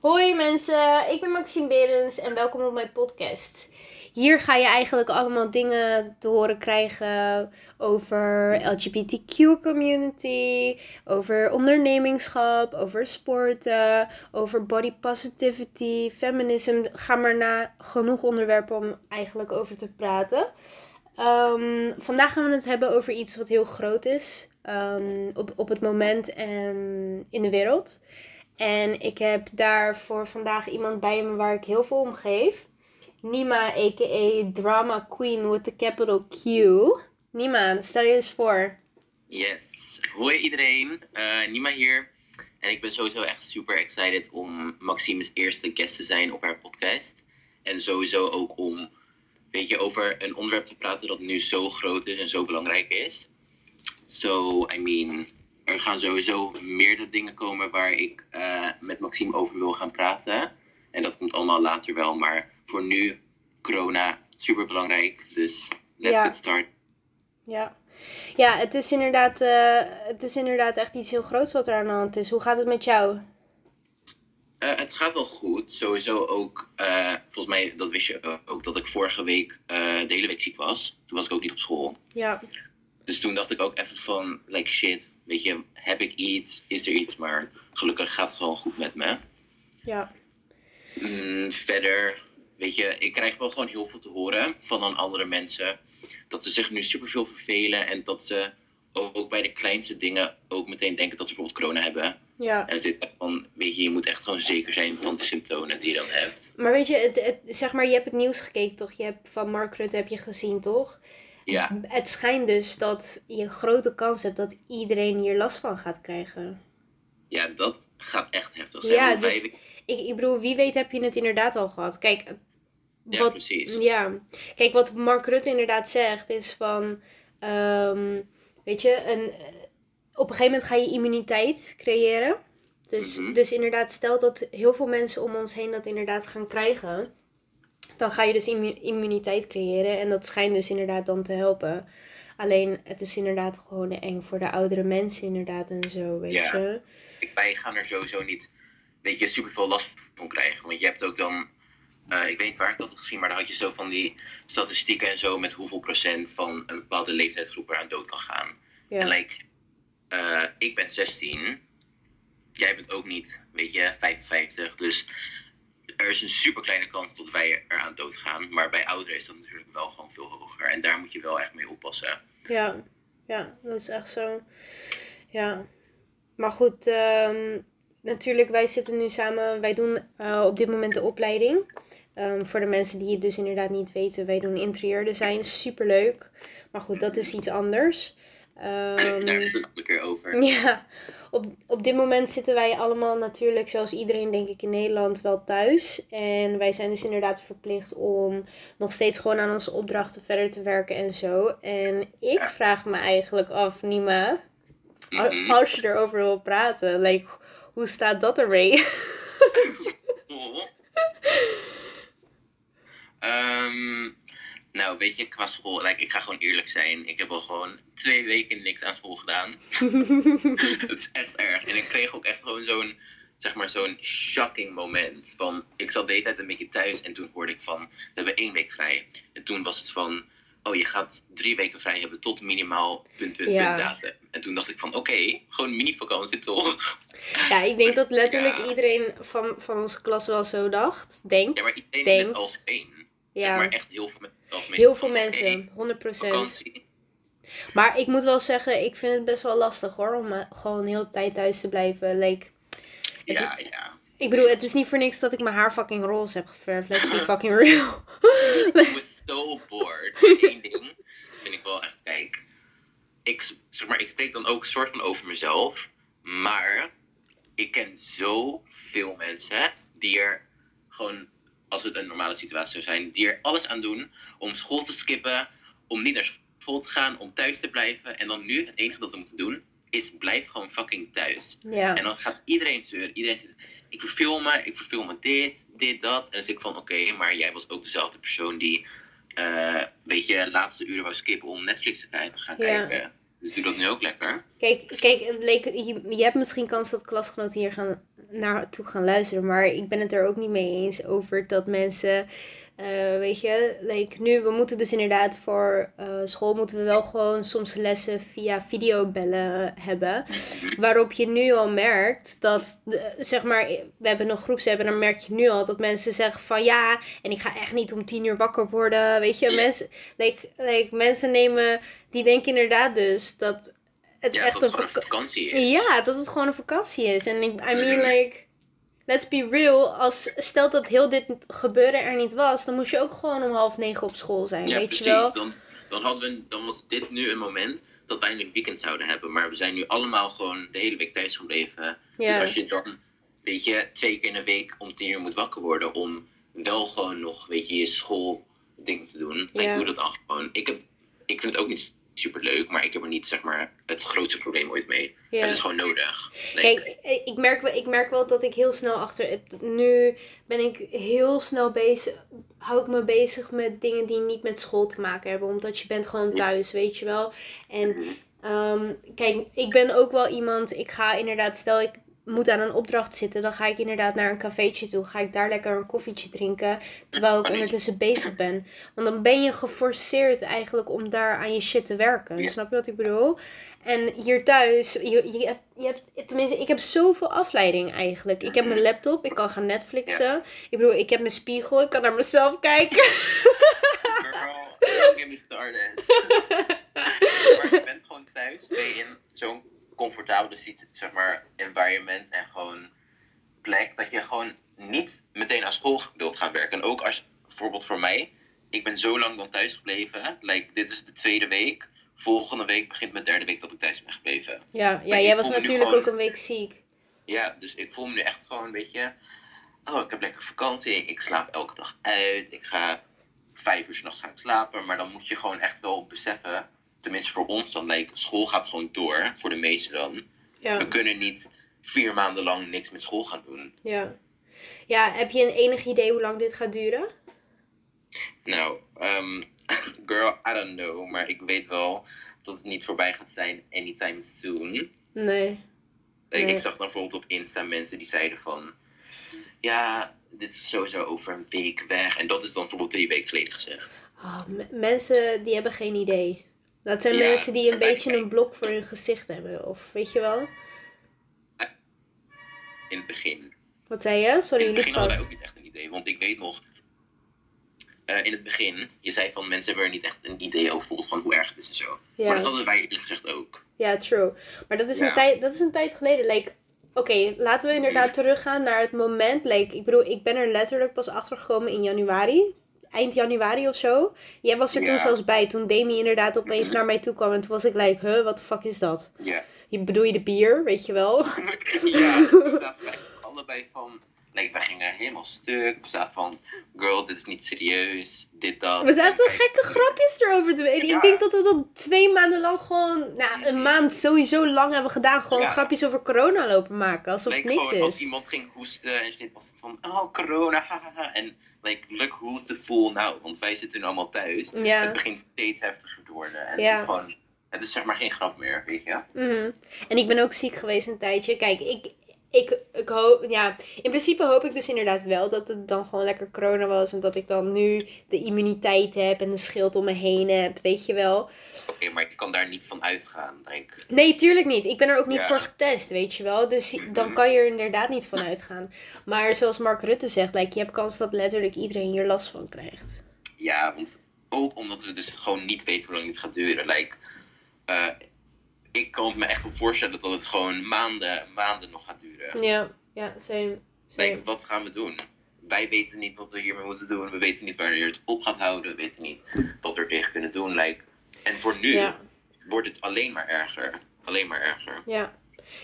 Hoi mensen, ik ben Maxime Berens en welkom op mijn podcast. Hier ga je eigenlijk allemaal dingen te horen krijgen over LGBTQ community, over ondernemingschap, over sporten, over body positivity, feminism. Ga maar na genoeg onderwerpen om eigenlijk over te praten. Ehm, vandaag gaan we het hebben over iets wat heel groot is um, op, op het moment en in de wereld. En ik heb daar voor vandaag iemand bij me waar ik heel veel om geef. Nima, a.k.a. Drama Queen with the capital Q. Nima, stel je eens voor. Yes. Hoi iedereen, uh, Nima hier. En ik ben sowieso echt super excited om Maxime's eerste guest te zijn op haar podcast. En sowieso ook om, weet je, over een onderwerp te praten dat nu zo groot is en zo belangrijk is. So, I mean, er gaan sowieso meerdere dingen komen waar ik uh, met Maxime over wil gaan praten. En dat komt allemaal later wel. Maar voor nu, corona, super belangrijk. Dus let's Ja. get started. Ja, ja het, is inderdaad, eh, het is inderdaad echt iets heel groots wat er aan de hand is. Hoe gaat het met jou? Eh, het gaat wel goed. Sowieso ook, eh, volgens mij, dat wist je ook, dat ik vorige week eh, de hele week ziek was. Toen was ik ook niet op school. Ja, Dus toen dacht ik ook even van, like shit, weet je, heb ik iets? Is er iets? Maar gelukkig gaat het gewoon goed met me. ja, Mm, verder, weet je, ik krijg wel gewoon heel veel te horen van dan andere mensen. Dat ze zich nu superveel vervelen en dat ze ook bij de kleinste dingen ook meteen denken dat ze bijvoorbeeld corona hebben. ja. En dan zit ik van, weet je, je moet echt gewoon zeker zijn van de symptomen die je dan hebt. Maar weet je, het, het, zeg maar, je hebt het nieuws gekeken toch? Je hebt van Mark Rutte heb je gezien toch? Ja, Het schijnt dus dat je een grote kans hebt dat iedereen hier last van gaat krijgen. ja, dat gaat echt heftig zijn. Ja, wij- dus ik, ik bedoel, wie weet heb je het inderdaad al gehad. Kijk, ja wat, precies. Ja, kijk, wat Mark Rutte inderdaad zegt is van, ehm, weet je, een, op een gegeven moment ga je immuniteit creëren. Dus, Mhm. dus inderdaad, stel dat heel veel mensen om ons heen dat inderdaad gaan krijgen, dan ga je dus immu- immuniteit creëren en dat schijnt dus inderdaad dan te helpen. Alleen, het is inderdaad gewoon eng voor de oudere mensen inderdaad en zo, weet Ja. je. wij gaan er sowieso niet, weet je, super veel last van krijgen. Want je hebt ook dan, eh, ik weet niet waar ik dat had gezien, maar dan had je zo van die statistieken en zo met hoeveel procent van een bepaalde leeftijdsgroep eraan dood kan gaan. En Ja, like, eh, ik ben 16, jij bent ook niet, weet je, 55. Dus er is een super kleine kans dat wij eraan dood gaan. Maar bij ouderen is dat natuurlijk wel gewoon veel hoger. En daar moet je wel echt mee oppassen. ja, ja, dat is echt zo. Ja. Maar goed, ehm, natuurlijk, wij zitten nu samen, wij doen eh, op dit moment de opleiding. Ehm, voor de mensen die het dus inderdaad niet weten, wij doen interieurdesign, superleuk. Maar goed, dat is iets anders. Daar Ehm, is het een andere keer over. ja, op, op dit moment zitten wij allemaal natuurlijk, zoals iedereen denk ik in Nederland, wel thuis. En wij zijn dus inderdaad verplicht om nog steeds gewoon aan onze opdrachten verder te werken en zo. En ik vraag me eigenlijk af, Nima, Mhm. als je erover wil praten, like, hoe staat dat ermee? Oh. Nou, weet je, qua school, like, ik ga gewoon eerlijk zijn. Ik heb al gewoon twee weken niks aan school gedaan. Het is echt erg. En ik kreeg ook echt gewoon zo'n, zeg maar, zo'n shocking moment. Van, ik zat de hele tijd een beetje thuis en toen hoorde ik van, we hebben één week vrij. En toen was het van, oh, je gaat drie weken vrij hebben tot minimaal punt, punt, Ja. punt datum. En toen dacht ik van, oké, gewoon mini-vakantie toch? ja, ik denk dat letterlijk Ja. iedereen van, van onze klas wel zo dacht, denkt. Ja, maar iedereen in denkt. het algemeen. Zeg Ja. maar echt heel veel mensen. Heel veel mensen, oké, 100%. vakantie. Maar ik moet wel zeggen, ik vind het best wel lastig hoor, om eh, gewoon heel de tijd thuis te blijven. Like, Ja, ja. ik bedoel, het is niet voor niks dat ik mijn haar fucking roze heb geverfd. Let's be fucking real. Ik was zo bored. Één ding vind ik wel echt, kijk. Ik, zeg maar, ik spreek dan ook soort van over mezelf. Maar ik ken zoveel mensen die er gewoon, als het een normale situatie zou zijn, die er alles aan doen om school te skippen, om niet naar school te gaan, om thuis te blijven. En dan nu, het enige dat we moeten doen, is blijf gewoon fucking thuis. ja. En dan gaat iedereen zeuren. Iedereen zegt, ik verveel me, ik verveel me dit, dit, dat. En dan zit ik van, oké, maar jij was ook dezelfde persoon die, eh, weet je, laatste uren wou skippen om Netflix te kijken, gaan kijken. Dus doe dat nu ook lekker. Kijk, kijk leek, je, je hebt misschien kans dat klasgenoten hier gaan naartoe gaan luisteren. Maar ik ben het er ook niet mee eens over dat mensen uh, weet je, like, nu, we moeten dus inderdaad voor uh, school moeten we wel gewoon soms lessen via videobellen hebben. Waarop je nu al merkt dat, de, zeg maar, we hebben nog groepshebben, dan merk je nu al dat mensen zeggen van ja, en ik ga echt niet om tien uur wakker worden. Weet je, mensen, like, like, mensen nemen, die denken inderdaad dus dat het ja, echt dat een, vakantie is. Ja, dat het gewoon een vakantie is. En ik, I mean, like let's be real, als stel dat heel dit gebeuren er niet was, dan moest je ook gewoon om half negen op school zijn, ja, weet precies. je wel? Dan, dan, hadden we, dan was dit nu een moment dat wij een weekend zouden hebben. Maar we zijn nu allemaal gewoon de hele week thuis gebleven. Ja. Dus als je dan, weet je, twee keer in de week om tien uur moet wakker worden om wel gewoon nog, weet je, je schoolding te doen. Ja. Ik doe dat al gewoon. Ik, heb, ik vind het ook niet super leuk, maar ik heb er niet zeg maar het grootste probleem ooit mee. Ja. Het is gewoon nodig. Kijk, ik- ik merk, wel, ik merk wel dat ik heel snel achter het. Nu ben ik heel snel bezig. Hou ik me bezig met dingen die niet met school te maken hebben. Omdat je bent gewoon thuis, weet je wel. En mhm. ehm, kijk, ik ben ook wel iemand. Ik ga inderdaad, stel ik moet aan een opdracht zitten, dan ga ik inderdaad naar een cafeetje toe. Ga ik daar lekker een koffietje drinken. Terwijl ik ondertussen bezig ben. Want dan ben je geforceerd eigenlijk om daar aan je shit te werken. Ja. Snap je wat ik bedoel? En hier thuis, je, je, hebt, je hebt, tenminste, ik heb zoveel afleiding eigenlijk. Ik heb mijn laptop, ik kan gaan Netflixen. Ik bedoel, ik heb mijn spiegel, ik kan naar mezelf kijken. Girl, don't get me started. maar je bent gewoon thuis, ben je in zo'n comfortabele sit- zeg maar, environment en gewoon plek dat je gewoon niet meteen aan school wilt gaan werken. En ook als, bijvoorbeeld voor mij, ik ben zo lang dan thuis gebleven. Like, dit is de tweede week. Volgende week begint mijn derde week dat ik thuis ben gebleven. Ja, ja jij was natuurlijk gewoon- ook een week ziek. Ja, dus ik voel me nu echt gewoon een beetje. Oh, ik heb lekker vakantie. Ik slaap elke dag uit. Ik ga vijf uur s'nachts gaan slapen. Maar dan moet je gewoon echt wel beseffen. Tenminste voor ons dan. Like, school gaat gewoon door. Voor de meesten dan. Ja, We kunnen niet vier maanden lang niks met school gaan doen. ja. Ja, heb je een enig idee hoe lang dit gaat duren? Nou, ehm, girl, I don't know. Maar ik weet wel dat het niet voorbij gaat zijn anytime soon. Nee. Ik, Nee. ik zag dan bijvoorbeeld op Insta mensen die zeiden van... Ja, dit is sowieso over een week weg. En dat is dan bijvoorbeeld drie weken geleden gezegd. Oh, me- mensen die hebben geen idee. Dat zijn Ja, mensen die een beetje een blok voor hun gezicht hebben. Of weet je wel? In het begin. Wat zei je? Sorry, in het begin hadden wij ook niet echt een idee. Want ik weet nog... eh, in het begin, je zei van mensen hebben er niet echt een idee over bijvoorbeeld van hoe erg het is en zo. Maar dat hadden wij eerlijk gezegd ook. ja true. Maar dat is, een, tijd, dat is een tijd geleden. Like, Oké, laten we inderdaad teruggaan naar het moment. Like, ik bedoel, ik ben er letterlijk pas achter gekomen in januari. Eind januari of zo. Jij was er toen zelfs bij. Toen Demi inderdaad opeens naar mij toe kwam. En toen was ik like, huh, wat de fuck is dat? Ja. Je, bedoel je de bier, weet je wel? ja, we zaten allebei van... Like, wij gingen helemaal stuk. We zaten van... Girl, dit is niet serieus. Dit, dat. We zaten gekke grapjes erover te. Ja. Ik denk dat we dat twee maanden lang gewoon, nou, een maand sowieso lang hebben gedaan. Gewoon Ja. grapjes over corona lopen maken. Alsof Like, het niks gewoon, Als is. iemand ging hoesten en shit, was het van... Oh, corona, hahaha. En, like, look who's the fool now. Want wij zitten nu allemaal thuis. Het Ja. begint steeds heftiger te worden. En Ja. het is gewoon... Het is zeg maar geen grap meer, weet je? Mhm. En ik ben ook ziek geweest een tijdje. Kijk, ik, ik, ik hoop, ja, in principe hoop ik dus inderdaad wel dat het dan gewoon lekker corona was. En dat ik dan nu de immuniteit heb en de schild om me heen heb, weet je wel. Oké, maar ik kan daar niet van uitgaan. Like, Nee, tuurlijk niet. Ik ben er ook niet Ja. voor getest, weet je wel. Dus dan kan je er inderdaad niet van uitgaan. Maar zoals Mark Rutte zegt, like, je hebt kans dat letterlijk iedereen hier last van krijgt. ja, want ook omdat we dus gewoon niet weten hoe lang dit gaat duren. Like, eh, ik kan me echt wel voorstellen dat het gewoon maanden, maanden nog gaat duren. Ja, ja, same. same. Like, wat gaan we doen? Wij weten niet wat we hiermee moeten doen. We weten niet wanneer het op gaat houden. We weten niet wat we er tegen kunnen doen. Like, en voor nu Ja. wordt het alleen maar erger. Alleen maar erger. Ja.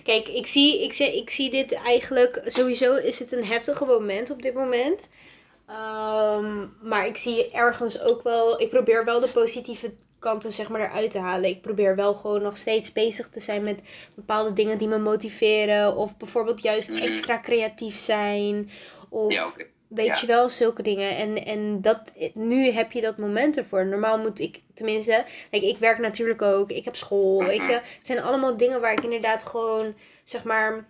Kijk, ik zie, ik, zie, ik zie dit eigenlijk... Sowieso is het een heftige moment op dit moment. Ehm, maar ik zie ergens ook wel... Ik probeer wel de positieve kanten zeg maar eruit te halen. Ik probeer wel gewoon nog steeds bezig te zijn met bepaalde dingen die me motiveren. Of bijvoorbeeld juist Mhm. extra creatief zijn. Of Ja, weet Ja. je wel, zulke dingen. En, en dat, nu heb je dat moment ervoor. Normaal moet ik, tenminste, like, ik werk natuurlijk ook. Ik heb school, weet je. Het zijn allemaal dingen waar ik inderdaad gewoon, zeg maar,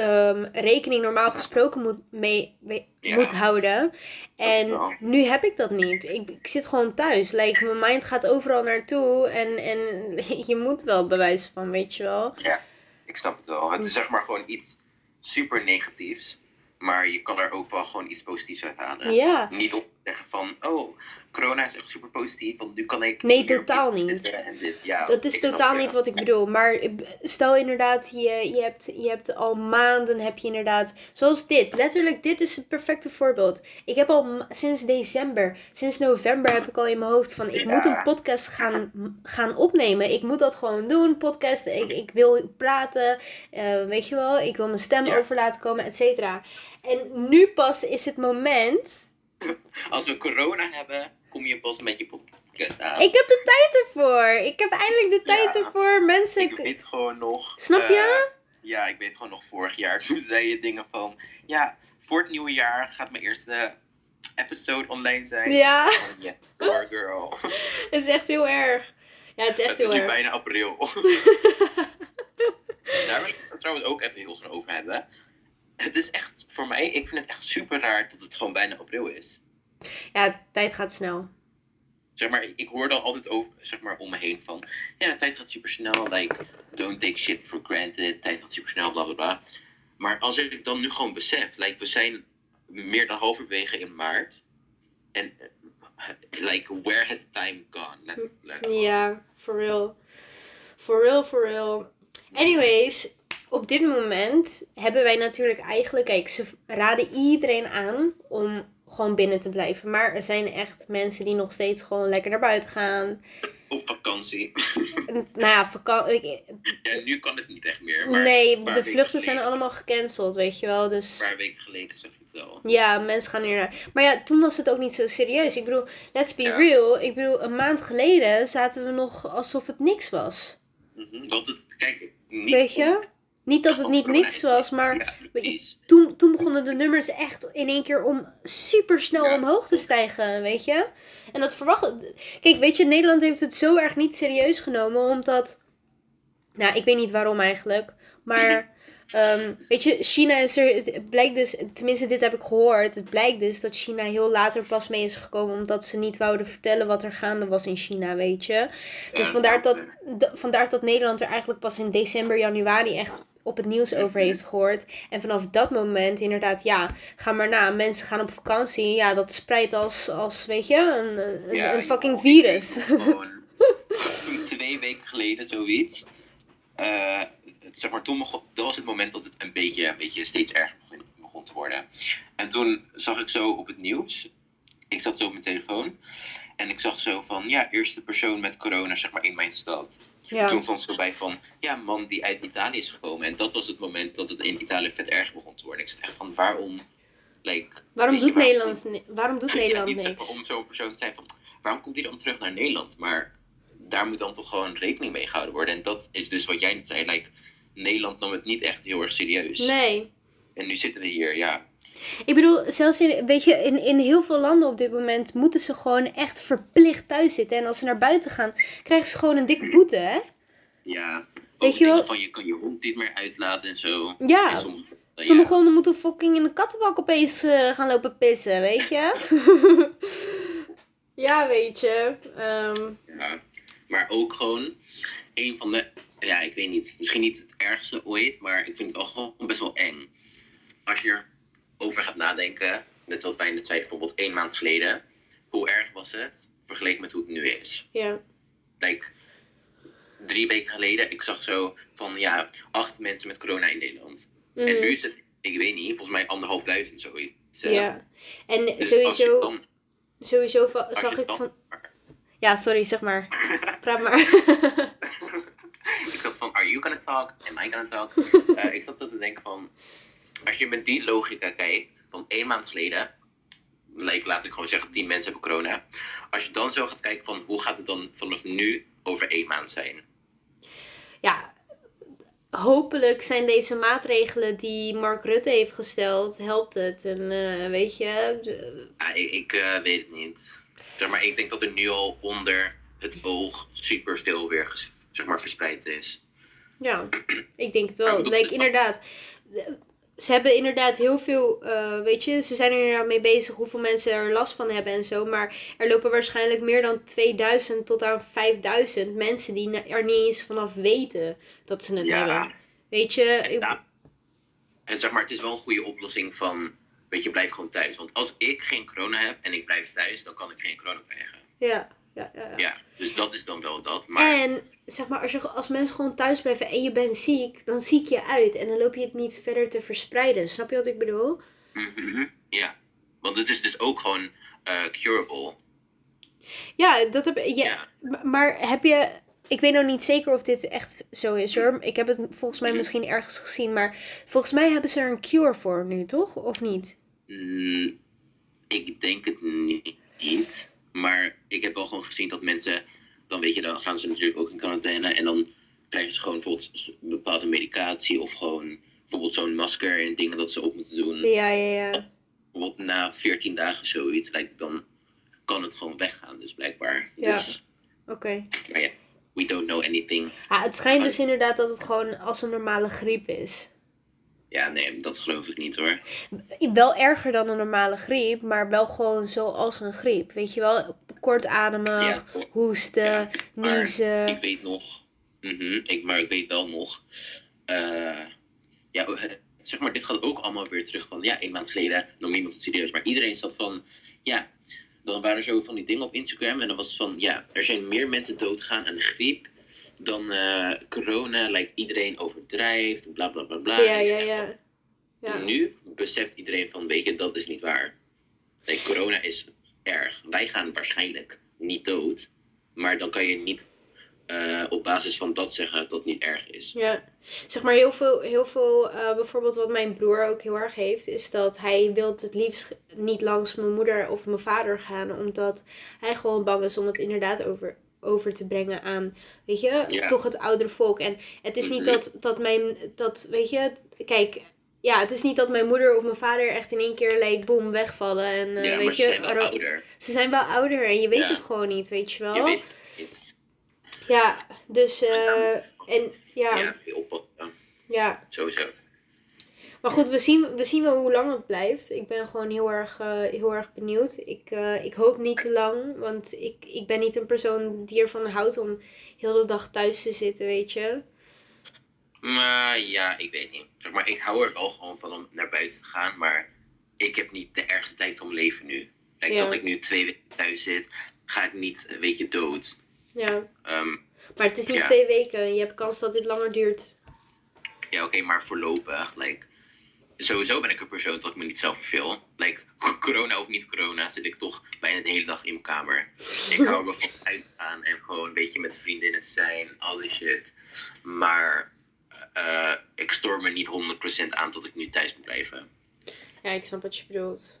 ehm, rekening normaal gesproken moet, mee, moet houden. En nu heb ik dat niet. Ik, ik zit gewoon thuis. Like, mijn mind gaat overal naartoe. En, en je moet wel bewijs van, weet je wel. Ja, ik snap het wel. Het is zeg maar gewoon iets super negatiefs. Maar je kan er ook wel gewoon iets positiefs uit halen. Ja. Niet op zeggen van, oh, corona is echt super positief, want nu kan ik... Nee, totaal niet. dit. Ja, Dat is totaal niet wat ik bedoel. Maar stel inderdaad, je, je, hebt, je hebt al maanden, heb je inderdaad... Zoals dit. Letterlijk, dit is het perfecte voorbeeld. Ik heb al sinds december, sinds november heb ik al in mijn hoofd van... Ik Ja. moet een podcast gaan, gaan opnemen. Ik moet dat gewoon doen, podcast. Ik, ik wil praten, eh, weet je wel. Ik wil mijn stem Ja. over laten komen, et cetera. En nu pas is het moment... Als we corona hebben, kom je pas met je podcast aan. Ik heb de tijd ervoor. Ik heb eindelijk de tijd Ja. ervoor. Mensen... Ik weet gewoon nog... Snap je? eh, ja, ik weet gewoon nog vorig jaar. Toen zei je dingen van... Ja, voor het nieuwe jaar gaat mijn eerste episode online zijn. Ja. Ja, poor girl. Het is echt heel erg. Ja, het is echt Het is heel nu erg. bijna april. Daar wil ik het trouwens ook even heel snel over hebben. Het is echt, voor mij, ik vind het echt super raar dat het gewoon bijna april is. Ja, tijd gaat snel. Zeg maar, ik hoor dan altijd over, zeg maar, om me heen van... Ja, de tijd gaat super snel. Like, don't take shit for granted. Tijd gaat super snel, bla bla bla. Maar als ik dan nu gewoon besef... Like, we zijn meer dan halverwege in maart. En, eh, like, where has time gone? Letterlijk. Ja, for real. For real, for real. Anyways, op dit moment hebben wij natuurlijk eigenlijk... Kijk, ze raden iedereen aan om gewoon binnen te blijven. Maar er zijn echt mensen die nog steeds gewoon lekker naar buiten gaan. Op vakantie. Nou ja, vakantie... Ja, nu kan het niet echt meer. Maar Nee, een de vluchten zijn allemaal gecanceld, weet je wel. Een Dus... paar weken geleden zag je het wel. Ja, mensen gaan hier naar. Maar ja, toen was het ook niet zo serieus. Ik bedoel, let's be Ja. real. Ik bedoel, een maand geleden zaten we nog alsof het niks was. Mhm, Want het, kijk, niet Weet je? Niet dat het niet niks was, maar Ja, toen, toen begonnen de nummers echt in één keer om super snel Ja. omhoog te stijgen, weet je? En dat verwacht. Kijk, weet je, Nederland heeft het zo erg niet serieus genomen, omdat. Nou, ik weet niet waarom eigenlijk. Maar. ehm, weet je, China is er. Het blijkt dus. Tenminste, dit heb ik gehoord. Het blijkt dus dat China heel later pas mee is gekomen. Omdat ze niet wouden vertellen wat er gaande was in China, weet je. Dus vandaar dat, vandaar dat Nederland er eigenlijk pas in december, januari echt op het nieuws over heeft gehoord. En vanaf dat moment inderdaad, ja, ga maar na. Mensen gaan op vakantie. Ja, dat spreidt als, als weet je, een, een, Ja, een fucking virus. Gewoon, twee weken geleden zoiets. eh, het- zeg maar, toen dat was het moment dat het een beetje, een beetje steeds erger begon, begon te worden. En toen zag ik zo op het nieuws. Ik zat zo op mijn telefoon. En ik zag zo van, ja, eerste persoon met corona, zeg maar, in mijn stad. Ja, Toen stond ze erbij van, ja, man die uit Italië is gekomen. En dat was het moment dat het in Italië vet erg begon te worden. Ik zat echt van, waarom, like... waarom je, doet waarom doet Ja, Nederland niet zeg niks? om zo'n persoon te zijn van, waarom komt hij dan terug naar Nederland? Maar daar moet dan toch gewoon rekening mee gehouden worden. En dat is dus wat jij net zei, like, Nederland nam het niet echt heel erg serieus. Nee. En nu zitten we hier, ja. Ik bedoel, zelfs in, weet je, in, in heel veel landen op dit moment moeten ze gewoon echt verplicht thuis zitten. En als ze naar buiten gaan, krijgen ze gewoon een dikke boete, hè? Ja, Weet je wel- van je kan je hond niet meer uitlaten en zo. Ja, En sommige, honden moeten fucking in een kattenbak opeens eh, gaan lopen pissen, weet je? ja, weet je. Ehm, Ja, maar ook gewoon een van de, ja, ik weet niet, misschien niet het ergste ooit, maar ik vind het wel gewoon best wel eng. Als je erover gaat nadenken, net zoals wij net zeiden, bijvoorbeeld één maand geleden, hoe erg was het vergeleken met hoe het nu is? ja. Like, drie weken geleden, ik zag zo van, ja, acht mensen met corona in Nederland. En Mhm. nu is het, ik weet niet, volgens mij anderhalfduizend zoiets. hè? Ja. En Dus sowieso, dan, sowieso zag ik dan- van... Ja, sorry, zeg maar. Praat maar. ik zat van, are you gonna talk? Am I gonna talk? Eh, ik zat zo te denken van, als je met die logica kijkt, van één maand geleden, like, laat ik gewoon zeggen, tien mensen hebben corona. Als je dan zo gaat kijken van, hoe gaat het dan vanaf nu over één maand zijn? ja, hopelijk zijn deze maatregelen die Mark Rutte heeft gesteld, helpt het. En eh, weet je, de- Ja, ik ik eh, weet het niet. Zeg maar, ik denk dat er nu al onder het oog super veel weer zeg maar, verspreid is. ja, ik denk het wel. Like, dus- inderdaad. Ze hebben inderdaad heel veel, eh, weet je, ze zijn er inderdaad mee bezig hoeveel mensen er last van hebben en zo. Maar er lopen waarschijnlijk meer dan 2000 tot aan 5000 mensen die er niet eens vanaf weten dat ze het Ja. hebben. Weet je, ik- Ja. En zeg maar, het is wel een goede oplossing van, weet je, blijf gewoon thuis. Want als ik geen corona heb en ik blijf thuis, dan kan ik geen corona krijgen. ja, ja, ja. ja. Dus dat is dan wel dat. Maar En zeg maar, als, je, als mensen gewoon thuis blijven en je bent ziek, dan ziek je uit. En dan loop je het niet verder te verspreiden. Snap je wat ik bedoel? Mhm, ja, want het is dus ook gewoon eh, curable. Ja, dat heb Ja. m- Maar heb je. Ik weet nou niet zeker of dit echt zo is hoor. Ik heb het volgens mij Mhm. misschien ergens gezien. Maar volgens mij hebben ze er een cure voor nu, toch? Of niet? Mm, ik denk het niet. Maar ik heb wel gewoon gezien dat mensen, dan weet je, dan gaan ze natuurlijk ook in quarantaine. En dan krijgen ze gewoon bijvoorbeeld bepaalde medicatie of gewoon bijvoorbeeld zo'n masker en dingen dat ze op moeten doen. Ja, ja, ja. bijvoorbeeld na 14 dagen zoiets, like, dan kan het gewoon weggaan, dus blijkbaar. Ja. Dus, Oké. maar ja, we don't know anything. Ja, het schijnt dus inderdaad dat het gewoon als een normale griep is. Ja, nee, dat geloof ik niet hoor. Wel erger dan een normale griep, maar wel gewoon zoals een griep. Weet je wel? Kortademig, Ja, hoesten, Ja, niezen. ik weet nog, mhm, ik, maar ik weet wel nog, eh, ja, eh, zeg maar, dit gaat ook allemaal weer terug van, ja, een maand geleden nam niemand het serieus, maar iedereen zat van, ja, dan waren er zo van die dingen op Instagram en dan was het van, ja, er zijn meer mensen doodgegaan aan de griep dan eh, corona, lijkt iedereen overdrijft, bla bla bla bla. Ja, ja, ja. Ja. Nu beseft iedereen van, weet je, dat is niet waar. Nee, corona is erg. Wij gaan waarschijnlijk niet dood. Maar dan kan je niet eh, op basis van dat zeggen dat het niet erg is. Ja, zeg maar heel veel, heel veel eh, bijvoorbeeld wat mijn broer ook heel erg heeft, is dat hij wil het liefst niet langs mijn moeder of mijn vader gaan, omdat hij gewoon bang is om het inderdaad over, over te brengen aan, weet je, toch het oudere volk. En het is niet Mhm. dat, dat mijn, dat, weet je, kijk, ja, het is niet dat mijn moeder of mijn vader echt in één keer, like, boom, wegvallen. En, eh, ja, weet maar ze je, zijn wel ouder. ze zijn wel ouder en je weet Ja. het gewoon niet, weet je wel. Je weet het niet. Ja, dus, eh, en ja, Ja, ja. je oppassen. ja. Sowieso. Maar goed, we zien, we zien wel hoe lang het blijft. Ik ben gewoon heel erg, eh, heel erg benieuwd. Ik, eh, ik hoop niet te lang, want ik, ik ben niet een persoon die ervan houdt om heel de dag thuis te zitten, weet je. Maar ja, ik weet niet. Zeg maar, ik hou er wel gewoon van om naar buiten te gaan. Maar ik heb niet de ergste tijd van mijn leven nu. Ja. Dat ik nu twee weken thuis zit, ga ik niet, weet je, dood. Ja, Ehm, maar het is niet Ja. twee weken. Je hebt kans dat dit langer duurt. Ja, oké, maar voorlopig, like, sowieso ben ik een persoon dat ik me niet zelf verveel. Like, corona of niet corona, zit ik toch bijna de hele dag in mijn kamer. Ik hou wel van uitgaan en gewoon een beetje met vriendinnen zijn, alle shit. Maar eh, ik stoor me niet 100% aan dat ik nu thuis moet blijven. Ja, ik snap wat je bedoelt.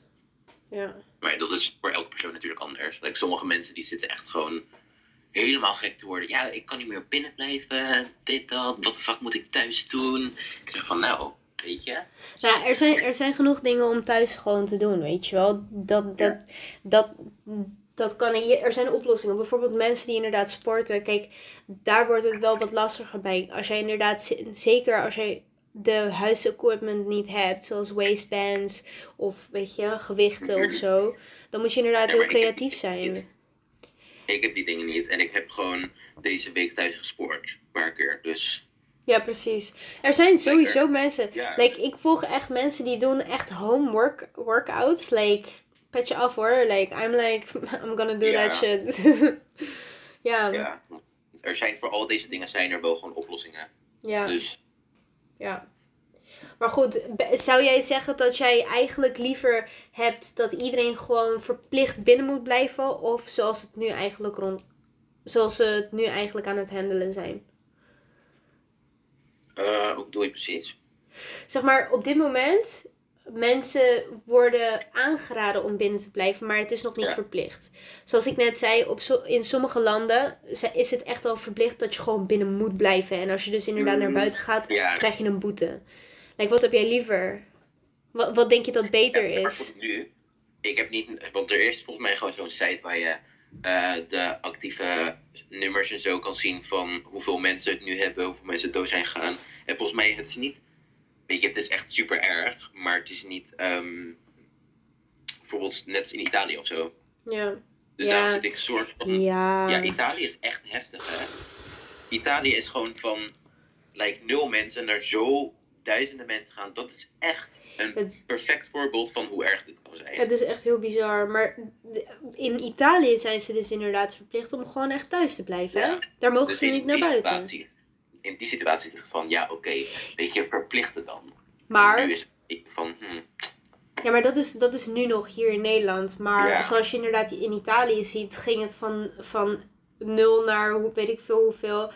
Ja. Maar dat is voor elke persoon natuurlijk anders. Like, sommige mensen die zitten echt gewoon helemaal gek te worden. Ja, ik kan niet meer binnen blijven, dit, dat. Wat de fuck moet ik thuis doen? Ik zeg van, nou, weet je... Nou, er zijn, er zijn genoeg dingen om thuis gewoon te doen, weet je wel. Dat, dat, dat, dat kan, er zijn oplossingen. Bijvoorbeeld mensen die inderdaad sporten. Kijk, daar wordt het wel wat lastiger bij. Als jij inderdaad, zeker als jij de huisequipment niet hebt, zoals waistbands of weet je, gewichten of zo. Dan moet je inderdaad Ja, heel creatief zijn. niet. Ik heb die dingen niet. En ik heb gewoon deze week thuis gesport. Een paar keer. Dus Ja, precies. Er zijn sowieso mensen. Ja. Like, ik volg echt mensen die doen echt home work, workouts. Like, pet je af hoor. Like, I'm like, I'm gonna do Ja. that shit. ja, ja. ja. Er zijn voor al deze dingen zijn er wel gewoon oplossingen. Ja, Dus Maar goed, zou jij zeggen dat jij eigenlijk liever hebt dat iedereen gewoon verplicht binnen moet blijven? Of zoals het nu eigenlijk rond. Zoals ze het nu eigenlijk aan het handelen zijn? Eh hoe doe je precies? zeg maar, op dit moment, mensen worden aangeraden om binnen te blijven, maar het is nog niet Ja. verplicht. Zoals ik net zei, op zo, in sommige landen is het echt al verplicht dat je gewoon binnen moet blijven. En als je dus inderdaad naar Mm, buiten gaat, ja. krijg je een boete. Like, wat heb jij liever? Wat, wat denk je dat beter Ja, is? nu, ik heb niet, want er is volgens mij gewoon zo'n site waar je eh, de actieve nummers en zo kan zien van hoeveel mensen het nu hebben, hoeveel mensen dood zijn gegaan. En volgens mij, het is niet weet je, het is echt super erg, maar het is niet ehm, bijvoorbeeld net in Italië of zo. Ja. Dus Ja. daarom zit ik soort van. Ja. Ja, Italië is echt heftig, hè? Italië is gewoon van like, nul mensen naar zo duizenden mensen gaan. Dat is echt een Het, perfect voorbeeld van hoe erg dit kan zijn. het is echt heel bizar. Maar in Italië zijn ze dus inderdaad verplicht om gewoon echt thuis te blijven. hè? Daar mogen Dus ze niet naar buiten. situatie, in die situatie is het van, ja, oké, weet je, verplichten dan. Maar, Nu is het van, hmm, ja, maar dat, is, dat is nu nog hier in Nederland. Maar Ja. zoals je inderdaad in Italië ziet, ging het van, van nul naar hoe, weet ik veel hoeveel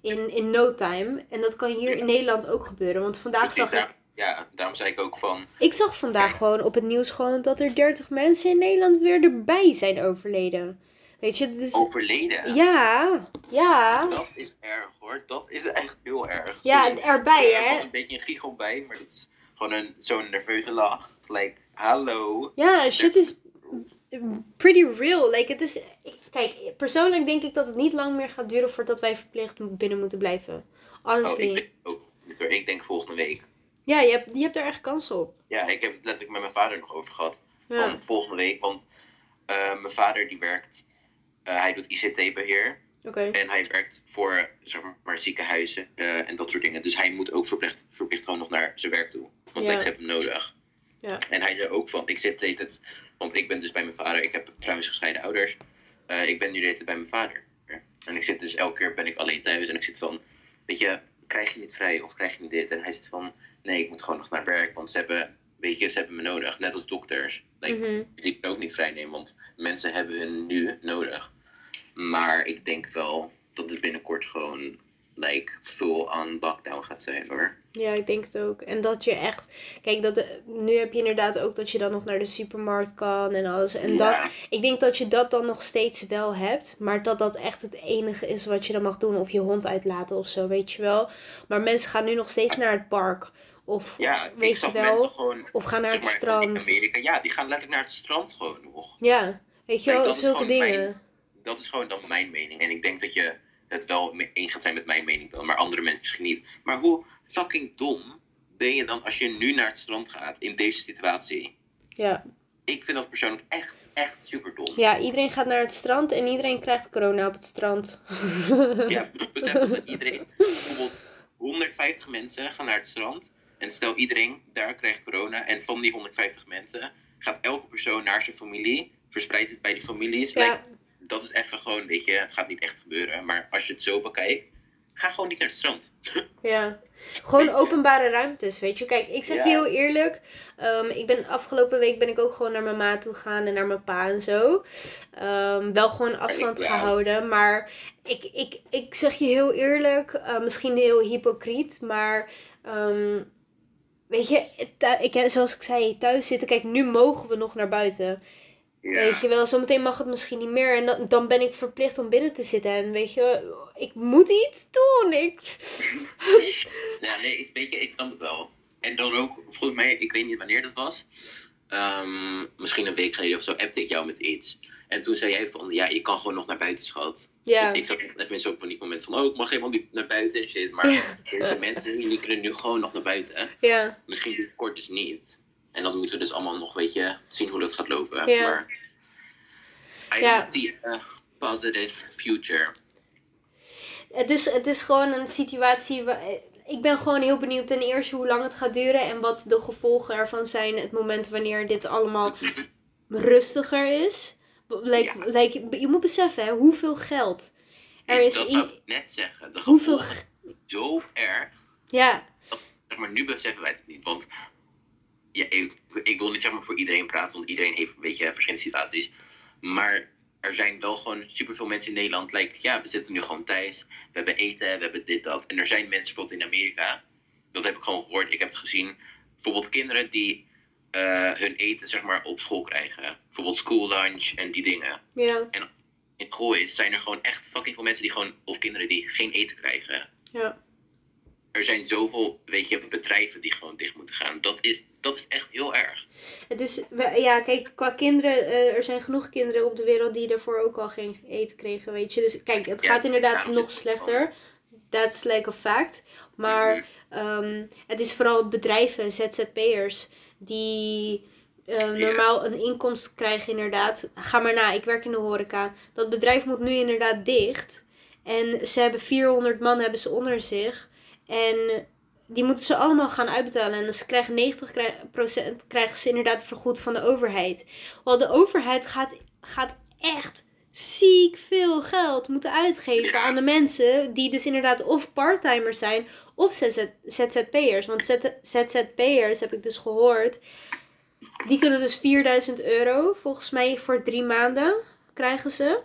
in, in no time. En dat kan hier Ja. in Nederland ook gebeuren. Want vandaag zag ik ja, daarom zei ik ook van, Ik zag vandaag gewoon op het nieuws gewoon dat er 30 mensen in Nederland weer erbij zijn overleden. Weet je, dus... overleden. Ja, ja. Dat is erg hoor, dat is echt heel erg. Ja, Sorry. erbij Er was hè. een beetje een giegel bij, maar dat is gewoon een, zo'n nerveuze lach. Like, hallo. Ja, shit is pretty real. Like, het is... Kijk, persoonlijk denk ik dat het niet lang meer gaat duren voordat wij verplicht binnen moeten blijven. Oh, Honestly. ik denk hoor. Ik denk volgende week. Ja, je hebt, je hebt er echt kans op. Ja, ik heb het letterlijk met mijn vader nog over gehad. Ja. Van volgende week, want eh, mijn vader die werkt, eh, hij doet ICT-beheer. En hij werkt voor zeg maar, ziekenhuizen eh, en dat soort dingen. Dus hij moet ook verplicht, verplicht gewoon nog naar zijn werk toe. Want Ja. ik heb hem nodig. Ja. En hij zei ook van, ik zit de hele tijd, want ik ben dus bij mijn vader. Ik heb trouwens gescheiden ouders. Eh, ik ben nu de tijd bij mijn vader. En ik zit dus elke keer ben ik alleen thuis. En ik zit van, weet je, krijg je niet vrij of krijg je niet dit? En hij zit van, nee, ik moet gewoon nog naar werk. Want ze hebben, weet je, ze hebben me nodig. Net als dokters. Like, Mhm. die kunnen ook niet vrij nemen, want mensen hebben hun nu nodig. Maar ik denk wel dat het binnenkort gewoon like, full on lockdown gaat zijn hoor. Ja, ik denk het ook. En dat je echt... Kijk, dat, nu heb je inderdaad ook dat je dan nog naar de supermarkt kan en alles. En dat, Ik denk dat je dat dan nog steeds wel hebt, maar dat dat echt het enige is wat je dan mag doen. Of je hond uitlaten of zo, weet je wel. Maar mensen gaan nu nog steeds naar het park. Of, ja weet je wel, gewoon, of gaan naar zeg het in strand. Amerika, ja, die gaan letterlijk naar het strand gewoon nog. Ja, weet je wel, zulke dingen. mijn- Dat is gewoon dan mijn mening. En ik denk dat je het wel me- eens gaat zijn met mijn mening dan, maar andere mensen misschien niet. Maar hoe fucking dom ben je dan als je nu naar het strand gaat in deze situatie? Ja. Ik vind dat persoonlijk echt, echt super dom. ja, iedereen gaat naar het strand en iedereen krijgt corona op het strand. Ja, besef dat iedereen, bijvoorbeeld 150 mensen gaan naar het strand. En stel iedereen daar krijgt corona. En van die 150 mensen gaat elke persoon naar zijn familie. Verspreidt het bij die families. Ja. Like, dat is even gewoon, weet je, het gaat niet echt gebeuren. Maar als je het zo bekijkt, ga gewoon niet naar het strand. Ja, gewoon openbare ruimtes, weet je. Kijk, ik zeg je Ja. heel eerlijk. ehm, ik ben afgelopen week ben ik ook gewoon naar mijn ma toe gegaan en naar mijn pa en zo. Ehm, wel gewoon afstand gehouden. Maar ik, ik, ik zeg je heel eerlijk, eh, misschien heel hypocriet, maar ehm, weet je, ik, zoals ik zei, thuis zitten. Kijk, nu mogen we nog naar buiten. Weet je wel, zometeen mag het misschien niet meer. En dan, dan ben ik verplicht om binnen te zitten. En weet je, ik moet iets doen. Ik... Ja, nee, ik- weet je, ik snap het wel. En dan ook, volgens mij, ik weet niet wanneer dat was. Ehm, misschien een week geleden of zo, appte ik jou met iets. En toen zei jij van, ja, je kan gewoon nog naar buiten, schat. Ja. Want ik zat even in zo'n paniekmoment van, oh, ik mag helemaal niet naar buiten en shit. Maar de mensen die kunnen nu gewoon nog naar buiten. Ja, Misschien binnenkort dus niet. En dan moeten we dus allemaal nog, weet je, zien hoe dat gaat lopen. Ja. Maar I Ja. don't see a positive future. het is, het is gewoon een situatie. Waar, ik ben gewoon heel benieuwd ten eerste hoe lang het gaat duren en wat de gevolgen ervan zijn. Het moment wanneer dit allemaal rustiger is. Like, Ja. like, je moet beseffen, hè, hoeveel geld. Er is. dat i- zou ik net zeggen. De hoeveel. zo erg. Ja, maar, nu beseffen wij het niet. Want ja, ik, ik wil niet zeg maar voor iedereen praten, want iedereen heeft een beetje verschillende situaties. Maar er zijn wel gewoon superveel mensen in Nederland. Like, ja, we zitten nu gewoon thuis. We hebben eten, we hebben dit, dat. En er zijn mensen bijvoorbeeld in Amerika. Dat heb ik gewoon gehoord. Ik heb het gezien. Bijvoorbeeld kinderen die eh, hun eten zeg maar, op school krijgen. Bijvoorbeeld school lunch en die dingen. ja, In school is, zijn er gewoon echt fucking veel mensen die gewoon, of kinderen die geen eten krijgen ja. Er zijn zoveel, weet je, bedrijven die gewoon dicht moeten gaan. Dat is, dat is echt heel erg. Het is, ja, kijk, qua kinderen, eh, er zijn genoeg kinderen op de wereld die daarvoor ook al geen eten kregen, weet je. Dus kijk, het Ja, gaat inderdaad nog slechter. that's like a fact. Maar Mhm. ehm, het is vooral bedrijven, ZZP'ers, die eh, normaal een inkomst krijgen inderdaad. Ga maar na, ik werk in de horeca. Dat bedrijf moet nu inderdaad dicht. En ze hebben 400 man hebben ze onder zich. En die moeten ze allemaal gaan uitbetalen. En ze krijgen 90% krijgen ze inderdaad vergoed van de overheid. Want de overheid gaat, gaat echt ziek veel geld moeten uitgeven Ja. aan de mensen die dus inderdaad of parttimers zijn of ZZ ZZP'ers. Want ZZ ZZP'ers heb ik dus gehoord. Die kunnen dus 4000 euro volgens mij voor drie maanden krijgen ze.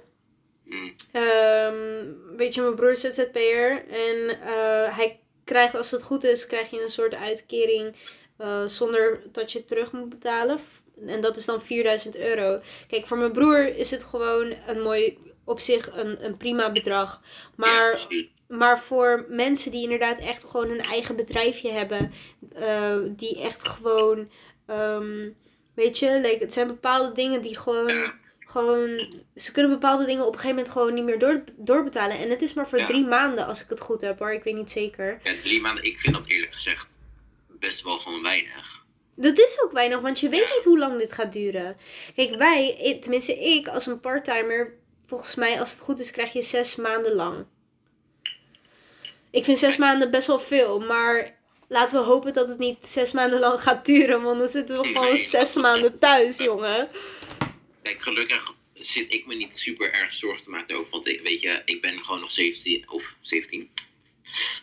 Mm. Ehm, weet je, mijn broer is ZZP'er en eh, hij krijgt, als het goed is, krijg je een soort uitkering eh, zonder dat je het terug moet betalen. En dat is dan 4000 euro. Kijk, voor mijn broer is het gewoon een mooi, op zich een, een prima bedrag. Maar maar voor mensen die inderdaad echt gewoon een eigen bedrijfje hebben, eh, die echt gewoon, ehm, weet je, like, het zijn bepaalde dingen die gewoon. gewoon, ze kunnen bepaalde dingen op een gegeven moment gewoon niet meer door, doorbetalen. En het is maar voor Ja. drie maanden, als ik het goed heb hoor, ik weet niet zeker. Ja, drie maanden, ik vind dat eerlijk gezegd best wel gewoon weinig. Dat is ook weinig, want je weet niet hoe lang dit gaat duren. Kijk, wij, tenminste ik als een parttimer, volgens mij als het goed is, krijg je zes maanden lang. Ik vind zes maanden best wel veel, maar laten we hopen dat het niet zes maanden lang gaat duren, want dan zitten we gewoon Nee. zes maanden thuis, jongen. Kijk, gelukkig zit ik me niet super erg zorgen te maken over. Want ik, weet je, ik ben gewoon nog 17 of 17.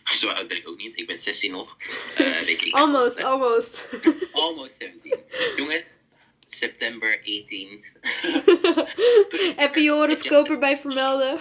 Zo oud ben ik ook niet. Ik ben 16 nog. Eh, weet je, ik Almost, gewoon- almost. almost 17. Jongens, september 18th. Heb je je horoscoop erbij vermelden?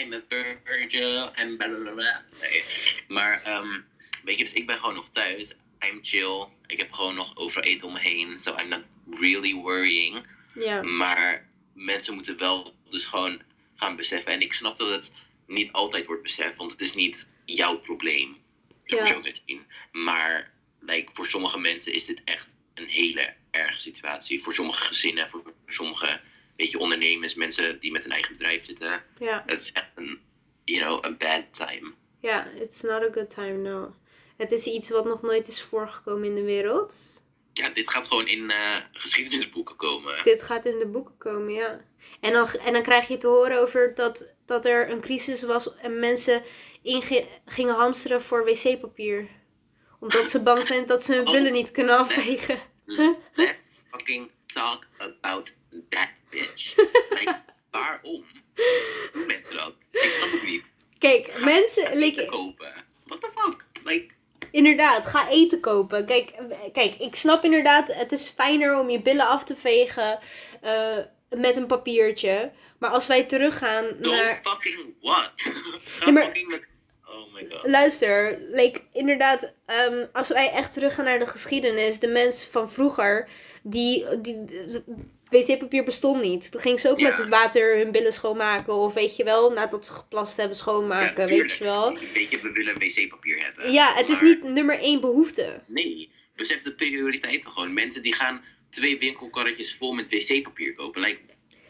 I'm a virgin en blablabla. Nee. Maar, ehm, weet je, dus ik ben gewoon nog thuis. I'm chill. Ik heb gewoon nog overal eten om me heen. So I'm not really worrying. ja, Maar mensen moeten wel dus gewoon gaan beseffen. En ik snap dat het niet altijd wordt beseft, want het is niet jouw probleem. Ja. zo zien. Maar like, voor sommige mensen is dit echt een hele erge situatie. Voor sommige gezinnen, voor sommige weet je, ondernemers, mensen die met een eigen bedrijf zitten. ja, Het is echt een, you know, a bad time. ja, it's not a good time, no. Het is iets wat nog nooit is voorgekomen in de wereld. Ja, dit gaat gewoon in eh, geschiedenisboeken komen. Dit gaat in de boeken komen, ja. En dan, en dan krijg je te horen over dat, dat er een crisis was en mensen inge- gingen hamsteren voor wc-papier. Omdat ze bang zijn dat ze hun Oh. billen niet kunnen afvegen. Let's fucking talk about that bitch. like, waarom doen mensen dat? Ik snap het niet. Kijk, mensen, like, kopen. What the fuck? Like, inderdaad, ga eten kopen. Kijk, eh, kijk, ik snap inderdaad, het is fijner om je billen af te vegen eh, met een papiertje. Maar als wij teruggaan no naar... fucking what? Ga Ja, maar- fucking met... Oh my god. Luister, like, inderdaad, ehm, als wij echt teruggaan naar de geschiedenis, de mens van vroeger, die, die, wc-papier bestond niet. Toen ging ze ook Ja. met water hun billen schoonmaken, of weet je wel, nadat ze geplast hebben schoonmaken, weet je wel. Weet je, we willen wc-papier hebben. Ja, het is niet nummer één behoefte. Nee, besef de prioriteiten gewoon. Mensen die gaan twee winkelkarretjes vol met wc-papier kopen. Like,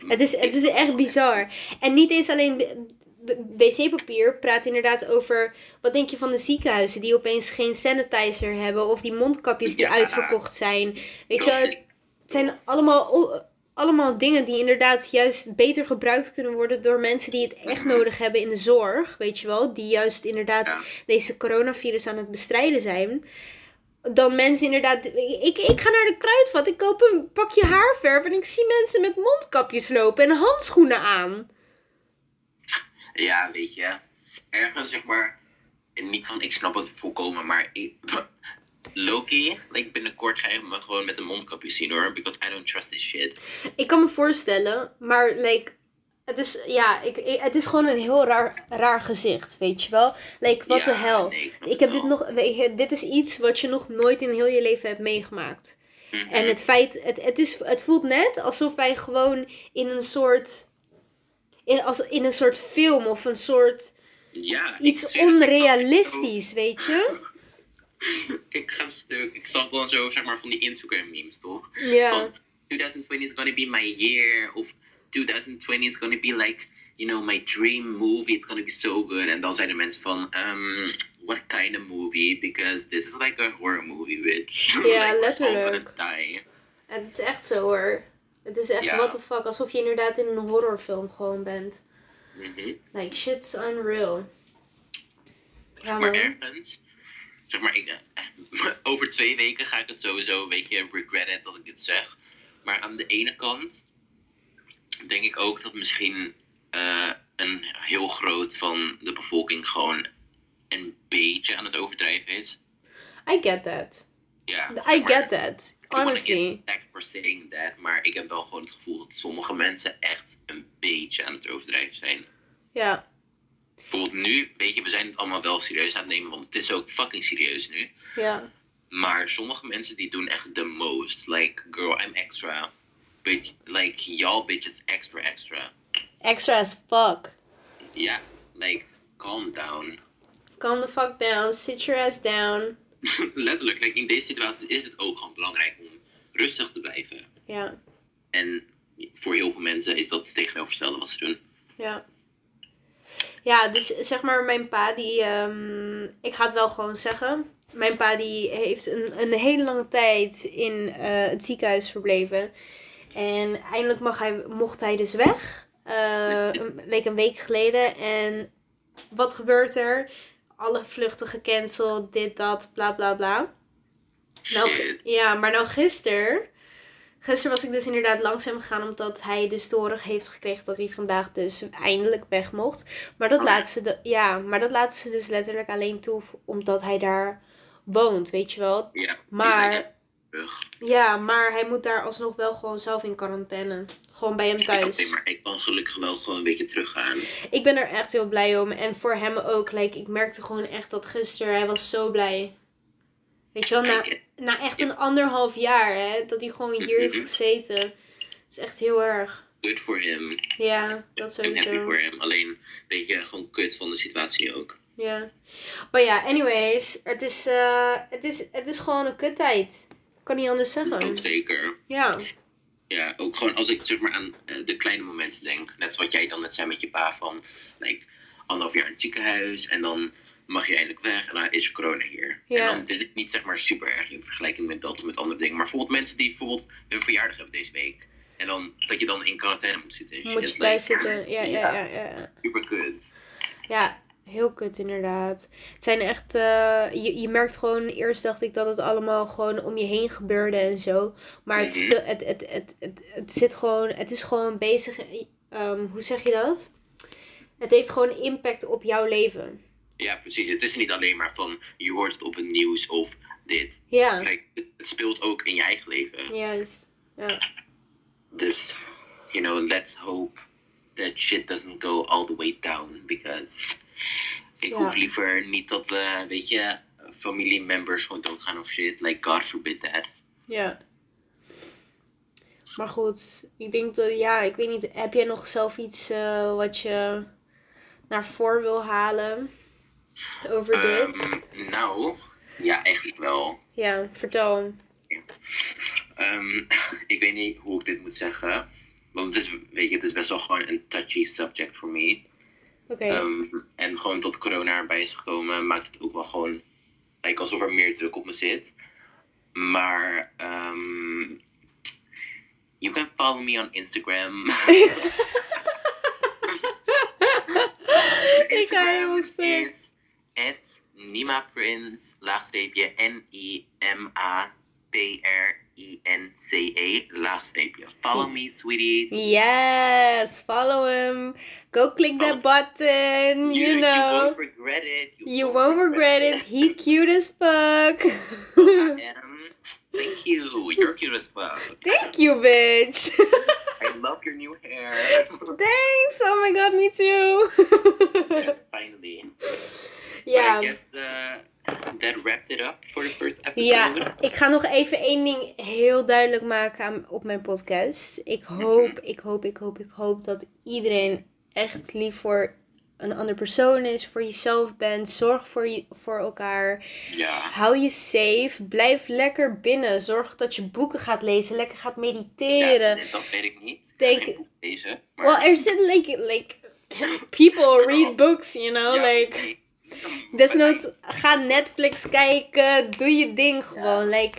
Het is, het is echt bizar. En niet eens alleen wc-papier, praat inderdaad over, wat denk je van de ziekenhuizen die opeens geen sanitizer hebben, of die mondkapjes die Ja. uitverkocht zijn. Weet je wel, het zijn allemaal, allemaal dingen die inderdaad juist beter gebruikt kunnen worden door mensen die het echt nodig hebben in de zorg. Weet je wel, die juist inderdaad Ja. deze coronavirus aan het bestrijden zijn. Dan mensen inderdaad. Ik, ik ga naar de kruidvat, ik koop een pakje haarverf en ik zie mensen met mondkapjes lopen en handschoenen aan. Ja, weet je. Ergens zeg maar. Niet van ik snap het volkomen, maar. Ik, Loki, like binnenkort ga je me gewoon met een mondkapje zien hoor. Because I don't trust this shit. Ik kan me voorstellen, maar like, het is, ja, ik, ik- het is gewoon een heel raar, raar gezicht, weet je wel? Like, what Ja, the hell? nee, ik heb dit nog, weet je, dit is iets wat je nog nooit in heel je leven hebt meegemaakt. Mhm. En het feit, het, het, is, het voelt net alsof wij gewoon in een soort, in, als, in een soort film of een soort, ja, iets onrealistisch, weet je? Ik ga stuk. Ik zag dan zo, zeg maar, van die Instagram memes, toch? Ja, Van 2020 is gonna be my year. Of 2020 is gonna be like you know, my dream movie, it's gonna be so good. En dan zijn er mensen van, um, what kind of movie? Because this is like a horror movie, bitch. Ja, like, we're all letterlijk. Het is echt zo hoor. Het is echt, what the fuck. Alsof je inderdaad in een horrorfilm gewoon bent. Mhm. Like, shit's unreal. Ja, Maar ergens, zeg maar, ik, eh, over twee weken ga ik het sowieso een beetje regretten dat ik dit zeg. Maar aan de ene kant denk ik ook dat misschien eh, een heel groot van de bevolking gewoon een beetje aan het overdrijven is. I get that. Ja, I maar, get that. Honestly. attacked for saying that, maar ik heb wel gewoon het gevoel dat sommige mensen echt een beetje aan het overdrijven zijn. Ja. Bijvoorbeeld nu, weet je, we zijn het allemaal wel serieus aan het nemen, want het is ook fucking serieus nu. Ja. Maar sommige mensen die doen echt the most. Like, girl, I'm extra. But, like, y'all bitches extra extra. Extra as fuck. Ja, like, calm down. Calm the fuck down. Sit your ass down. Letterlijk, like, in deze situatie is het ook gewoon belangrijk om rustig te blijven. Ja. En voor heel veel mensen is dat het tegenovergestelde wat ze doen. Ja. Ja, dus zeg maar, mijn pa die... ehm, ik ga het wel gewoon zeggen. Mijn pa die heeft een, een hele lange tijd in eh, het ziekenhuis verbleven. En eindelijk mag hij, mocht hij dus weg. Eh, een, leek een week geleden. En wat gebeurt er? Alle vluchten gecanceld, dit, dat, bla bla bla. Nou, ja, maar nou gisteren... Gisteren was ik dus inderdaad langzaam gegaan omdat hij dus horen heeft gekregen dat hij vandaag dus eindelijk weg mocht. Maar dat, Oh. laten ze de, ja, maar dat laten ze dus letterlijk alleen toe omdat hij daar woont, weet je wel. Ja, Maar, ja, maar hij moet daar alsnog wel gewoon zelf in quarantaine. Gewoon bij hem thuis. maar ik kan gelukkig wel gewoon een beetje teruggaan. Ik ben er echt heel blij om. En voor hem ook. Like, ik merkte gewoon echt dat gisteren, hij was zo blij. Weet je wel, na, echt een anderhalf jaar, hè, dat hij gewoon hier heeft Mhm. gezeten. Het is echt heel erg. good for him. Ja, dat I'm happy sowieso. for him. Alleen, weet je, gewoon kut van de situatie ook. Ja. Maar ja, anyways. Het is, eh, het is, het is gewoon een kuttijd. Kan niet anders zeggen. zeker. Ja. Ja, ook gewoon als ik zeg maar aan eh, de kleine momenten denk. Net zoals jij dan net zei met je pa van, like, anderhalf jaar in het ziekenhuis en dan mag je eindelijk weg en dan is corona hier. Ja. En dan dit is niet zeg maar super erg in vergelijking met dat of met andere dingen. Maar bijvoorbeeld mensen die bijvoorbeeld hun verjaardag hebben deze week. En dan dat je dan in quarantaine moet zitten. en shit. Moet je Like, thuis zitten. Ja, ja, ja, ja. Super kut. Ja, heel kut inderdaad. Het zijn echt, eh, je, je merkt gewoon, eerst dacht ik dat het allemaal gewoon om je heen gebeurde en zo. Maar het, Mhm. speel, het, het, het, het, het zit gewoon, het is gewoon bezig, ehm, hoe zeg je dat? Het heeft gewoon impact op jouw leven. Ja, precies. Het is niet alleen maar van je hoort het op het nieuws of dit. Ja, Kijk, het, speelt ook in je eigen leven. juist. Ja. Dus, you know, let's hope that shit doesn't go all the way down. Because ik Ja. hoef liever niet dat, eh, weet je, familiemembers gewoon doodgaan of shit. Like, God forbid that. Ja. Maar goed, ik denk dat, ja, ik weet niet, heb jij nog zelf iets eh, wat je naar voren wil halen over dit? Ehm, nou, ja, eigenlijk wel. Ja, vertel. Ehm, ik weet niet hoe ik dit moet zeggen. Want het is, weet je, het is best wel gewoon een touchy subject voor me. Oké. Ehm, en gewoon tot corona erbij is gekomen, maakt het ook wel gewoon lijkt alsof er meer druk op me zit. Maar ehm, you can follow me on Instagram. ik ga helemaal stuk. is at Nima Prince, laagstreepje N-I-M-A-P-R-I-N-C-E, laagstreepje. Follow me, sweeties. Yes, follow him. Go click that button, you You know. won't regret it. You won't regret it. He cute as fuck. I am. Thank you. You're cute as fuck. Thank you, bitch. I love your new hair. Thanks. Oh my god, me too. Yes, finally. Ja. I guess uh, that wrapped it up for the first episode. Ja, ik ga nog even één ding heel duidelijk maken aan, op mijn podcast. Ik hoop, ik hoop, ik hoop, ik hoop dat iedereen echt lief voor een andere persoon is, voor jezelf bent. Zorg voor, je, voor elkaar. Ja. Hou je safe. Blijf lekker binnen. Zorg dat je boeken gaat lezen. Lekker gaat mediteren. Ja, dat weet ik niet. Denk- boek lezen. Maar Well, er zit like, like People read books, you know? Ja, like, nee. Desnoods ga Netflix kijken. Doe je ding gewoon. Like,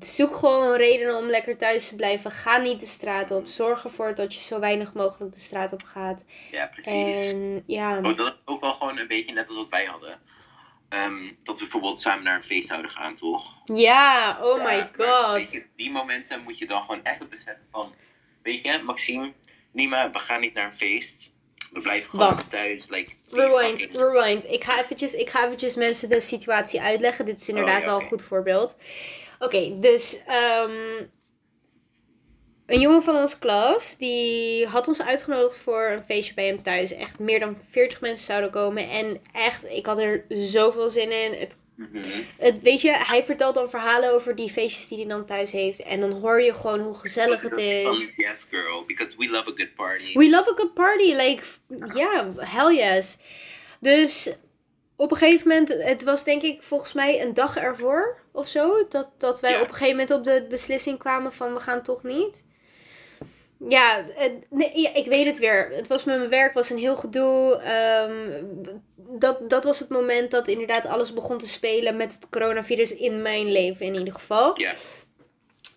zoek gewoon een reden om lekker thuis te blijven. Ga niet de straat op. Zorg ervoor dat je zo weinig mogelijk de straat op gaat. Ja, precies. En ja. Oh, dat is ook wel gewoon een beetje net als wat wij hadden. Ehm, dat we bijvoorbeeld samen naar een feest zouden gaan, toch? Ja, oh Ja, my god. weet je, die momenten moet je dan gewoon even beseffen van... Weet je, Maxime, Nima, we gaan niet naar een feest. We blijven gewoon Wacht. thuis. Like, Rewind, fucking- rewind. Ik ga, eventjes, ik ga eventjes mensen de situatie uitleggen. Dit is inderdaad Oh, ja, wel een goed voorbeeld. Oké, dus ehm, een jongen van onze klas, die had ons uitgenodigd voor een feestje bij hem thuis. Echt meer dan 40 mensen zouden komen. En echt, ik had er zoveel zin in. Het, Mhm. het, weet je, hij vertelt dan verhalen over die feestjes die hij dan thuis heeft. En dan hoor je gewoon hoe gezellig het is. Yes, girl, because we love a good party. We love a good party. Like, ja, hell yes. Dus op een gegeven moment, het was denk ik volgens mij een dag ervoor of zo, dat, dat wij op een gegeven moment op de beslissing kwamen van we gaan toch niet. Ja, het- nee, ja, ik weet het weer. Het was met mijn werk, was een heel gedoe. Ehm, dat, dat was het moment dat inderdaad alles begon te spelen met het coronavirus in mijn leven in ieder geval. Ja.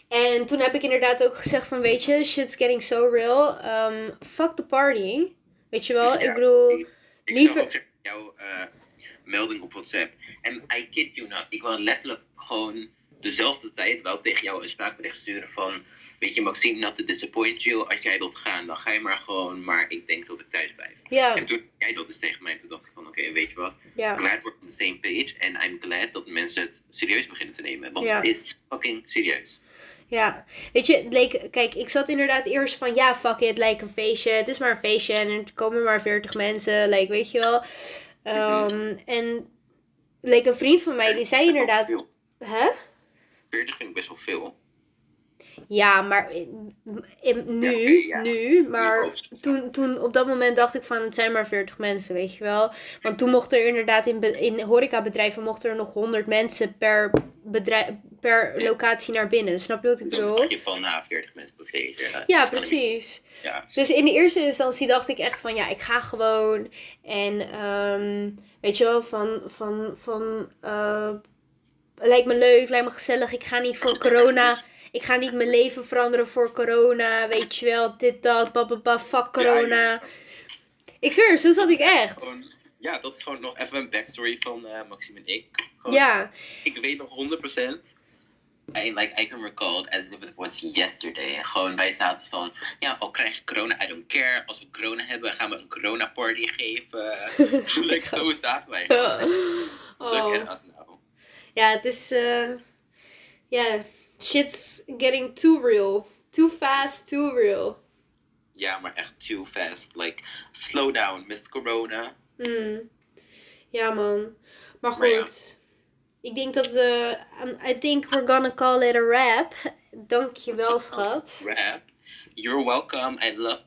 En toen heb ik inderdaad ook gezegd van, weet je, shit's getting so real. Um, fuck the party. Weet je wel? Ja, ik bedoel, Ik liever- zag ook zeg, jouw eh, melding op WhatsApp. En I kid you not, ik wil letterlijk gewoon dezelfde tijd wel tegen jou een spraakbericht sturen van... Weet je, Maxime, not to disappoint you. Als jij wilt gaan, dan ga je maar gewoon. Maar ik denk dat ik thuis blijf. ja, En toen jij dat dus tegen mij, toen dacht ik van... Oké, weet je wat? ja, Glad we're on the same page. En I'm glad dat mensen het serieus beginnen te nemen. Want Ja. het is fucking serieus. ja. Weet je, het leek, kijk, ik zat inderdaad eerst van, ja, fuck it, like een feestje. Het is maar een feestje en er komen maar 40 mensen, like, weet je wel. Um, En, like, een vriend van mij, die zei inderdaad, hè? 40 vind ik best wel veel. Ja, maar in- in- nu, Ja, ja. nu, maar toen, toen op dat moment dacht ik van het zijn maar 40 mensen, weet je wel. Want toen mochten er inderdaad in, in horecabedrijven mochten er nog 100 mensen per, bedrijf, per Ja. locatie naar binnen. Snap je wat ik bedoel? je van na 40 mensen per. Ja, ik- precies. Ja. Dus in de eerste instantie dacht ik echt van ja, ik ga gewoon. En ehm, weet je wel, van, van, van uh, lijkt me leuk, lijkt me gezellig. Ik ga niet voor corona. Ik ga niet mijn leven veranderen voor corona. Weet je wel, dit, dat, bababa, fuck corona. Ja, Ik zweer, zo zat ik echt. Gewoon- ja, dat is gewoon nog even een backstory van eh, Maxime en ik. Gewoon, Ja, Ik weet nog 100%. I, like, I can recall it as if it was yesterday. Gewoon, wij zaten van, ja, al krijg je corona, I don't care. Als we corona hebben, gaan we een corona party geven. like, zo zaten wij. gewoon. Look oh. at us now. Ja, het is. eh, Ja, shit's getting too real. Too fast, too real. Ja, maar echt too fast. Like, slow down, Mr. Corona. Mm. Ja, man. Maar goed. Maar ja. Ik denk dat we... um, I think we're gonna call it a wrap. Dankjewel, schat. Rap. You're welcome. I love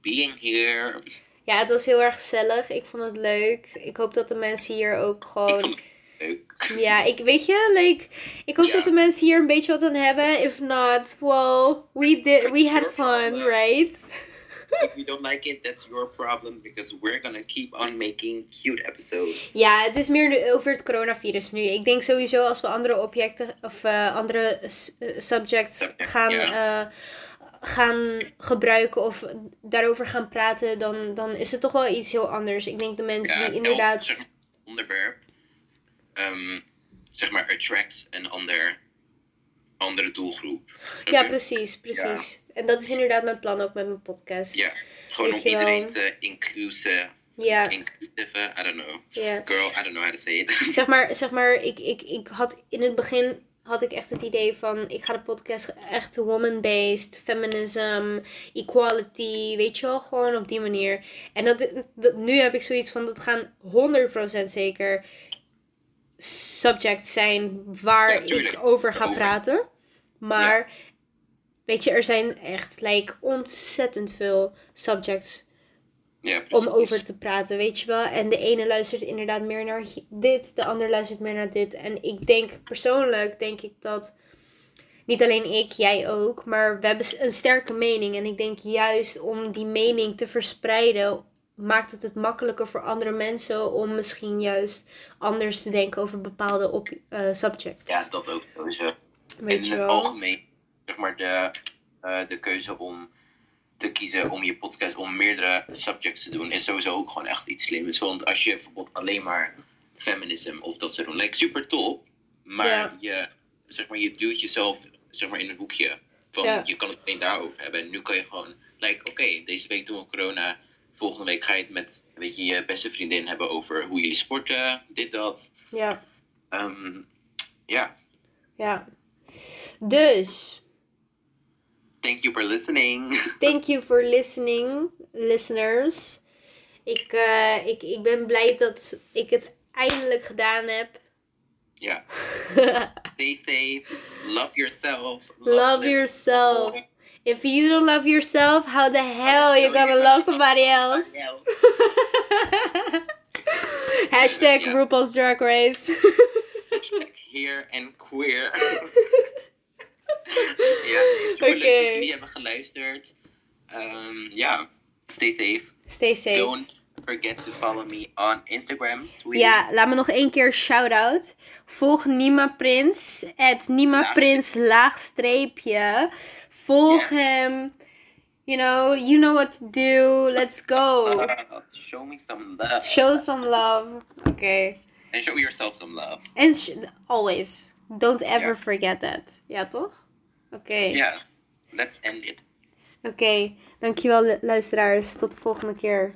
being here. Ja, het was heel erg gezellig. Ik vond het leuk. Ik hoop dat de mensen hier ook gewoon... leuk. Ja, ik weet je, like, ik hoop Ja. dat de mensen hier een beetje wat aan hebben. If not, well, we did, we had fun, right? If you don't like it, that's your problem. Because we're gonna keep on making cute episodes. Ja, het is meer over het coronavirus nu. Ik denk sowieso als we andere objecten of eh, andere eh, subjects Subject, gaan, eh, gaan gebruiken of daarover gaan praten, dan, dan is het toch wel iets heel anders. Ik denk de mensen Ja, die inderdaad. onderwerp, ehm, zeg maar, attracts een ander, andere doelgroep. Ja, precies, precies. En dat is inderdaad mijn plan ook met mijn podcast. Ja, gewoon om wel. iedereen te inclusive, Ja, inclusive, I don't know. Girl, I don't know how to say it. Zeg maar, zeg maar ik, ik, ik had in het begin had ik echt het idee van ik ga de podcast echt woman-based, feminism, equality, weet je wel, gewoon op die manier. En dat, dat, nu heb ik zoiets van dat gaan 100% zeker subjects zijn waar Ja, ik over ga Over. praten. Maar weet je, er zijn echt like, ontzettend veel subjects ja, om over te praten, weet je wel. En de ene luistert inderdaad meer naar dit, de ander luistert meer naar dit. En ik denk persoonlijk, denk ik dat, niet alleen ik, jij ook, maar we hebben een sterke mening. En ik denk juist om die mening te verspreiden maakt het het makkelijker voor andere mensen om misschien juist anders te denken over bepaalde op, eh, subjects. Ja, dat ook sowieso. Weet in het algemeen, zeg maar, de, eh, de keuze om te kiezen om je podcast om meerdere subjects te doen, is sowieso ook gewoon echt iets slims. Want als je bijvoorbeeld alleen maar feminism of dat soort doen, lijkt super top, maar Ja. je, zeg maar, je duwt jezelf zeg maar, in een hoekje. Van, Ja. Je kan het alleen daarover hebben. En nu kan je gewoon, like, oké, deze week doen we corona. Volgende week ga je het met weet je, je beste vriendin hebben over hoe jullie sporten, dit, dat. Ja, Ehm, ja, ja. Dus, thank you for listening. thank you for listening, listeners. Ik, eh, ik, ik ben blij dat ik het eindelijk gedaan heb. Ja. Stay safe. Love yourself. Love yourself. If you don't love yourself, how the hell you gonna love somebody else? Hashtag Ja. RuPaul's Drag Race. Hashtag here and queer. ja, super leuk Oké. dat jullie hebben geluisterd. Ehm, ja, stay safe. Stay safe. Don't forget to follow me on Instagram. sweetie. Ja, laat me nog één keer shout-out. Volg Nima Prins. Het Nima. Prins laagstreepje. Volg hem. You know, you know what to do. Let's go. Uh, show me some love. Show some love. Oké. And show yourself some love. Sh- always. Don't ever forget that. Ja, toch? Oké. Ja, let's end it. Oké. Dankjewel lu- luisteraars. Tot de volgende keer.